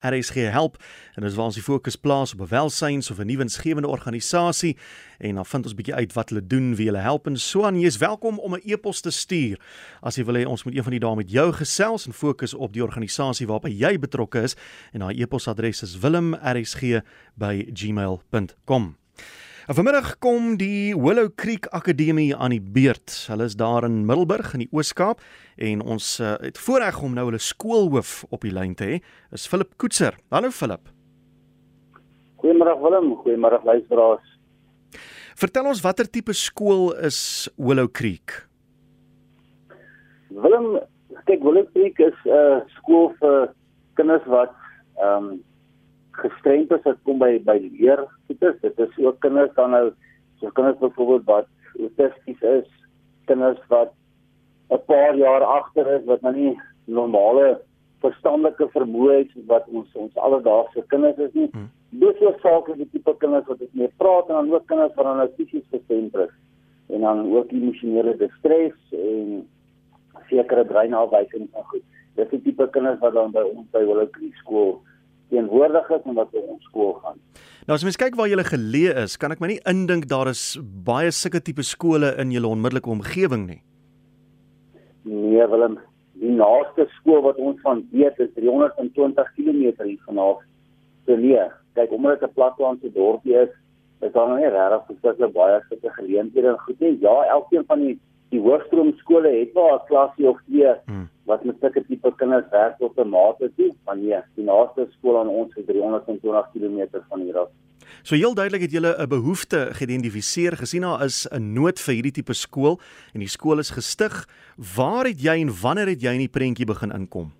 RSG help en dis waar ons die fokus plaas op welsyns of 'n nuwe insgewende organisasie en dan vind ons bietjie uit wat hulle doen, wie hulle help en so aan. Jy is welkom om 'n e-pos te stuur as jy wil hê ons moet een van die dae met jou gesels en fokus op die organisasie waarby jy betrokke is en daai e-posadres is wilm@rsg@gmail.com. En vanmiddag kom die Willow Creek Akademie aan die beurt. Hulle is daar in Middelburg in die Oos-Kaap en ons uh, het voorreg om nou hulle skoolhoof op die lyn te hê. Is Philip Koetser. Hallo Philip. Goeiemôre Willem, goeiemôre luisteraars. Vertel ons watter tipe skool is Willow Creek? Willem, kyk Willow Creek is 'n uh, skool vir kinders wat ehm um, gestremd is wat kom by by leer goedes. Dit is ook kinders dan nou so kinders byvoorbeeld wat autisties is, kinders wat 'n paar jaar agter is wat nou nie normale verstandelike vermoë het wat ons ons alledaagse kinders is nie. Hmm. Dis ook saak die tipe kinders wat ek mee praat en dan ook kinders wat dan fisies gestremd is en dan ook emosionele distres en sekere breinafwykings en goed. Dis die tipe kinders wat dan by ons by hulle skool teenwoordig is en wat by ons skool gaan. Nou as mens kyk waar jy geleë is, kan ek my nie indink daar is baie sulke tipe skole in julle onmiddellike omgewing nie. Nee, Willem, die naaste skool wat ons van weet is 320 km hier vanaf geleë. Kyk, omdat dit 'n platlandse dorpie is, is daar nog nie regtig verskriklik baie sulke geleenthede en goed nie. Ja, elkeen van die die hoërskool skole het wel 'n klasie of twee hmm wat met sulke tipe kinders werk op 'n mate toe van nee, die naaste skool aan ons is 320 km van hier af. So heel duidelik het julle 'n behoefte geïdentifiseer gesien daar is 'n nood vir hierdie tipe skool en die skool is gestig. Waar het jy en wanneer het jy in die prentjie begin inkom?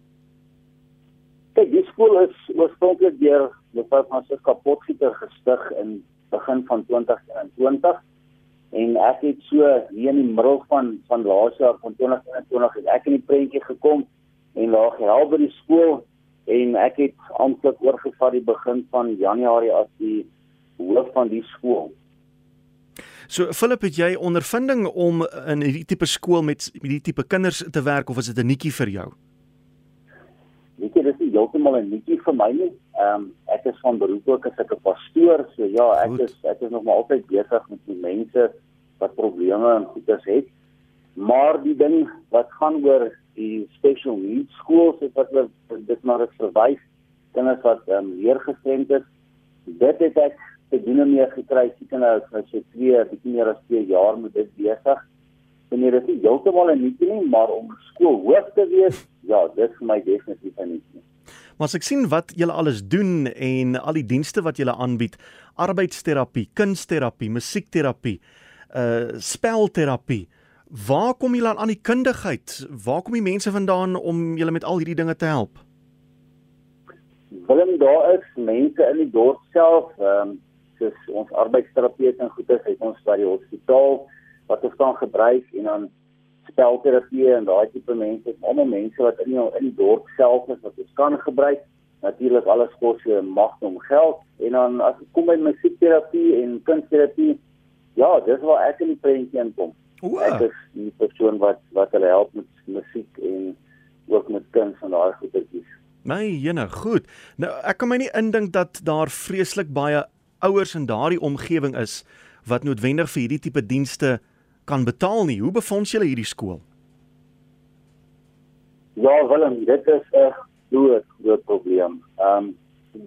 Kyk, die skool is oorspronklik deur mevrou Francisca Potgieter gestig in begin van 2020 en ek het so hier in die middel van van laas jaar van 2021 het ek in die prentjie gekom en laag help by die skool en ek het amptelik oorgevat die begin van Januarie as die hoof van die skool. So Philip, het jy ondervinding om in hierdie tipe skool met hierdie tipe kinders te werk of is dit 'n netjie vir jou? Weet jy, dis nie heeltemal 'n netjie vir my nie. Ehm um, ek is van beroep ook as ek 'n pastoor, so ja, ek Goed. is ek is nog maar altyd besig met die mense wat probleme en goeders het. Maar die ding wat gaan oor die special needs schools is wat hulle dit maar het verwys kinders wat ehm um, leergestremd is. Dit het ek te doen mee gekry seker nou as jy twee bietjie meer as 2 jaar met dit besig. Wanneer dit nie heeltemal 'n nuut nie, maar om skool hoof te wees, ja, dit vir my definitief 'n nuut nie. Maar as ek sien wat julle alles doen en al die dienste wat julle aanbied, arbeidsterapie, kunsterapie, musiekterapie, uh spelterapie. Waar kom julle aan die kundigheid? Waar kom die mense vandaan om julle met al hierdie dinge te help? Willem, daar is mense in die dorp self, ehm um, soos ons arbeidsterapeute en goeie het ons by die hospitaal wat ons kan gebruik en dan spelterapie en daai tipe mense, almal mense wat in die, in die dorp self is wat ons kan gebruik. Natuurlik alles kos se mag om geld en dan as dit kom by musiekterapie en kunsterapie Ja, dis waar ek in die prentjie inkom. Ek is die persoon wat wat hulle help met musiek en ook met kuns en daai goedertjies. My jene, goed. Nou ek kan my nie indink dat daar vreeslik baie ouers in daardie omgewing is wat noodwendig vir hierdie tipe dienste kan betaal nie. Hoe befonds julle hierdie skool? Ja, Willem, dit is 'n groot groot probleem. Ehm um,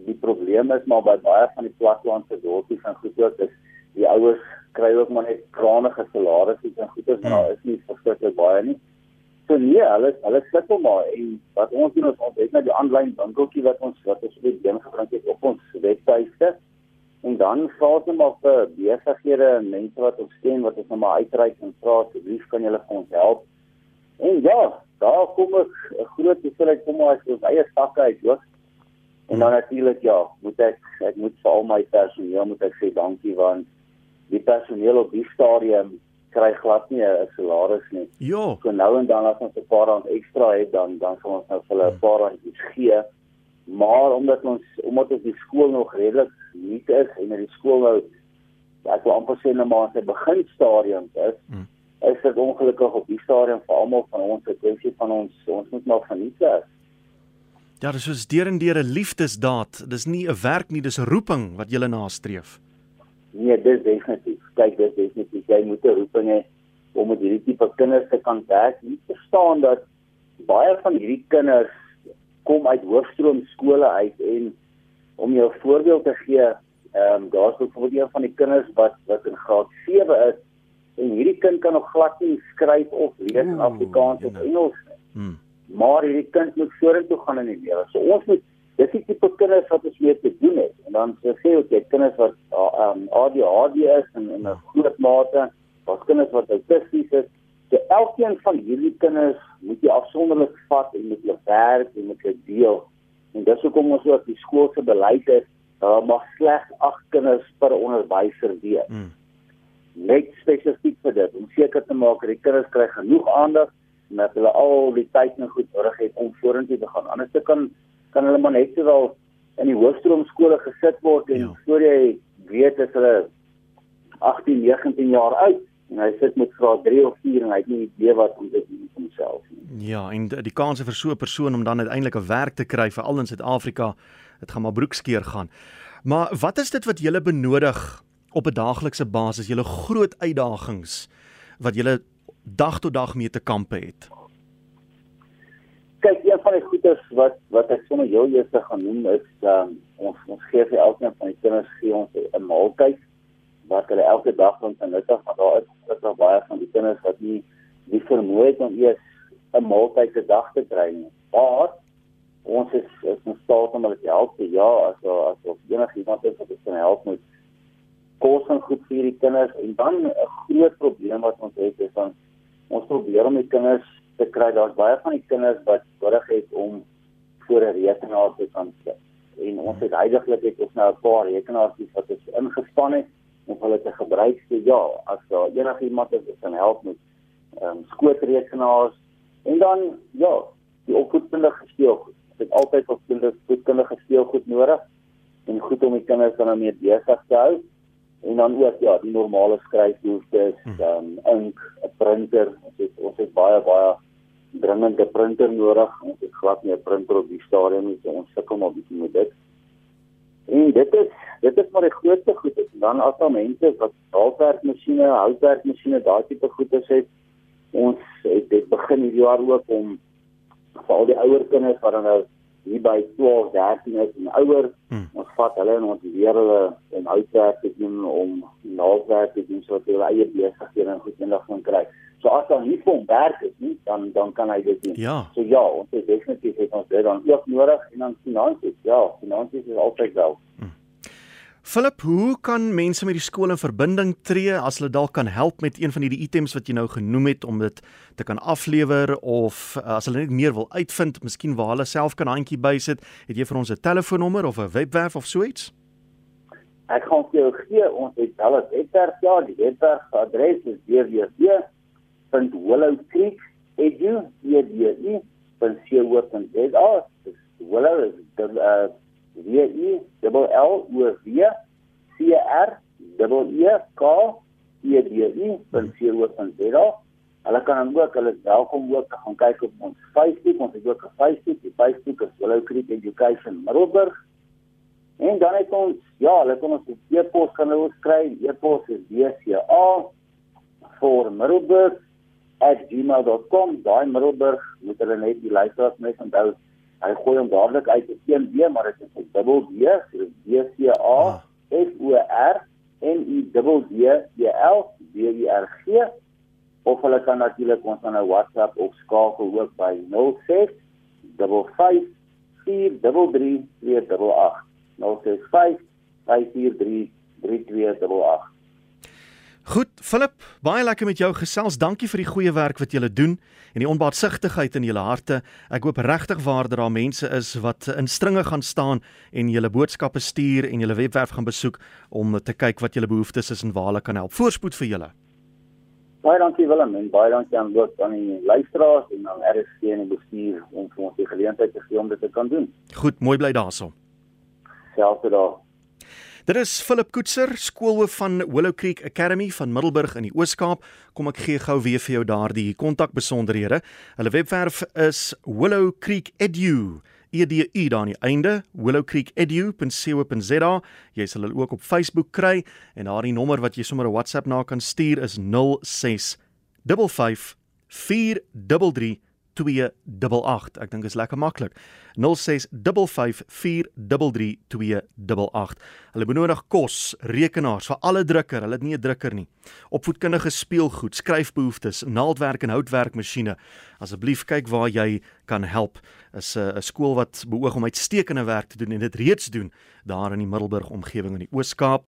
die probleem is maar by baie van die plattelandse dorpies en goeie is die ouers kry ook maar net kranige salarisse en goeders maar daar is nie verskriklik baie nie. So nee, hulle hulle sukkel maar en wat ons doen is ons het net die aanlyn winkeltjie wat ons wat ons weer ding gebring het op ons webtuiste en dan vra ons maar vir besighede en mense wat ons ken wat ons nou maar uitreik en vra asseblief kan julle vir ons help. En ja, daar kom 'n groot hoeveelheid kom maar as ons eie sakke uit hoor. En dan natuurlik ja, moet ek ek moet vir al my personeel moet ek sê dankie want die personeel op die stadium kry glad nie 'n salaris nie. Ja. So nou en dan as ons 'n paar rand ekstra het, dan dan sal ons nou vir hulle 'n paar randjies gee. Maar omdat ons omdat ons die skool nog redelik nuut is en dat die skool nou ek wil amper sê nou maar aan sy beginstadium is, hmm. is dit ongelukkig op die stadium vir almal van ons 'n kwessie van ons ons moet nog geniet. Ja, dis soos deur en deur 'n liefdesdaad. Dis nie 'n werk nie, dis 'n roeping wat jy nastreef. Nee, dis definitief. Kyk, dis definitief jy moet 'n roeping hê om met hierdie tipe kinders te kan werk. Jy verstaan dat baie van hierdie kinders kom uit hoofstroom skole uit en om jou voorbeeld te gee, ehm um, daar's byvoorbeeld een van die kinders wat wat in graad 7 is en hierdie kind kan nog glad nie skryf of lees in Afrikaans of Engels nie. Hmm. Maar hierdie kind moet vorentoe gaan in die lewe. So ons moet dis die tipe kinders wat ons mee te doen het. En dan sê ek jy kinders wat ehm um, ADHD is en in 'n groot mate, daar's kinders wat autisties is. So elkeen van hierdie kinders moet jy afsonderlik vat en met hulle werk en met hulle deel. En dis hoekom ons ook die skool se beleid het, daar mag slegs 8 kinders per onderwyser wees. Hmm. Net spesifiek vir dit om seker te maak dat die kinders kry genoeg aandag en dat hulle al die tyd en goed nodig het om vorentoe te gaan. Anders kan kan hulle maar net sowel in die hoofstroom skole gesit word en ja. voor jy weet as hulle 18, 19 jaar oud en hy sit met graad 3 of 4 en hy het nie idee wat om te doen vir homself nie. Ja, en die kanse vir so 'n persoon om dan uiteindelik 'n werk te kry veral in Suid-Afrika, dit gaan maar broekskeer gaan. Maar wat is dit wat jy benodig op 'n daaglikse basis? Julle groot uitdagings wat jy dag tot dag mee te kampe het. Kyk, een van die goeders wat wat ek sommer heel eers gaan noem is um, ons ons gee vir elkeen van die kinders gee ons 'n maaltyd wat hulle elke dag van nuttig maar daar is ook nog baie van die kinders wat nie die vermoë het om eers 'n maaltyd per dag te kry nie. Maar ons is is in staat om hulle te help. Ja, as as of enigiemand is wat ons kan help met kos en goed vir die kinders en dan 'n groot probleem wat ons het is dan ons probeer om die kinders te kry. Daar's baie van die kinders wat nodig het om voor 'n rekenaar te kan sit. En ons het heidaglik het ons nou 'n paar rekenaars wat ons ingespan het om hulle te gebruik. So ja, as daar enigiemand is wat kan help met ehm um, skootrekenaars en dan ja, die opvoedkundige speelgoed. Ons het altyd opvoedkundige speelgoed nodig en goed om die kinders dan mee besig te hou. En dan ook ja, die normale skryfbehoeftes, hm. ehm um, ink, 'n printer. Ons het ons het baie baie dringende printer nodig. Ons het glad nie 'n printer op die stadium nie. So ons sukkel maar bietjie met dit. En dit is dit is maar die grootste goed is dan as daar mense wat haalwerkmasjiene, houtwerkmasjiene, daai tipe goedes het. Ons het dit begin hierdie jaar ook om vir al die ouer kinders wat dan nou hier by 12, 13 is en ouer, hmm. ons vat hulle en ons leer hulle om houtwerk te doen om naaldwerk te doen sodat hulle eie besighede en goed eendag kan kry. So as dan nie hom werk is nie, dan dan kan hy dit doen. Ja. So ja, ons het definitief het ons dit dan ook nodig en dan finansies. Ja, finansies is altyd wel. Hmm. Philip, hoe kan mense met die skool in verbinding tree as hulle dalk kan help met een van hierdie items wat jy nou genoem het om dit te kan aflewer of uh, as hulle net meer wil uitvind, miskien waar hulle self kan handjie bysit, het jy vir ons 'n telefoonnommer of 'n webwerf of so iets? Ek gaan vir jou gee, ons het al 'n webwerf, ja, die webwerf adres is www.willowcreek.edu.ca. Willow is uh W I L O W C R E E K E D I.co.za. Hulle kan dan ook hulle welkom ook gaan kyk op ons Facebook. Ons het ook 'n Facebook. Die Facebook is Willow Creek Education Middelburg. En dan het ons ja, hulle kan ons e-pos kan hulle skryf. E-pos is BCA vir Middelburg @gmail.com. Daai Middelburg moet hulle net die luisteraars net onthou hy gooi hom dadelik uit op 1B maar dit is dubbel B so D C A F O R N I dubbel D E L D E R G. Of hulle kan natuurlik ons aan 'n WhatsApp of skakel ook by 06 55 433 288 06 543 3288 Goed, Philip, baie lekker met jou gesels. Dankie vir die goeie werk wat julle doen en die onbaatsigtigheid in julle harte. Ek hoop regtig waar dat daar mense is wat in stringe gaan staan en julle boodskappe stuur en julle webwerf gaan besoek om te kyk wat julle behoeftes is en waar hulle kan help. Voorspoed vir julle. Baie dankie Willem en baie dankie aan ook aan die luisteraars en aan RSG en die bestuur om vir ons die geleentheid te gee om dit te kan doen. Goed, mooi bly daarso. Selfs daar. Dit is Philip Koetser, skoolhoof van Willow Creek Academy van Middelburg in die Oos-Kaap. Kom ek gee gou weer vir jou daardie kontakbesonderhede. Hulle webwerf is willowcreekedu edu daar aan die einde, willowcreekedu.co.za. Jy sal hulle ook op Facebook kry en daardie nommer wat jy sommer 'n WhatsApp na kan stuur is 06 55 433 288. Ek dink is lekker maklik. 0655433288. Hulle benodig kos, rekenaars vir alle drukker, hulle het nie 'n drukker nie. Opvoedkundige speelgoed, skryfbehoeftes, naaldwerk en houtwerkmasjiene. Asseblief kyk waar jy kan help. Is 'n 'n skool wat beoog om uitstekende werk te doen en dit reeds doen daar in die Middelburg omgewing in die Oos-Kaap.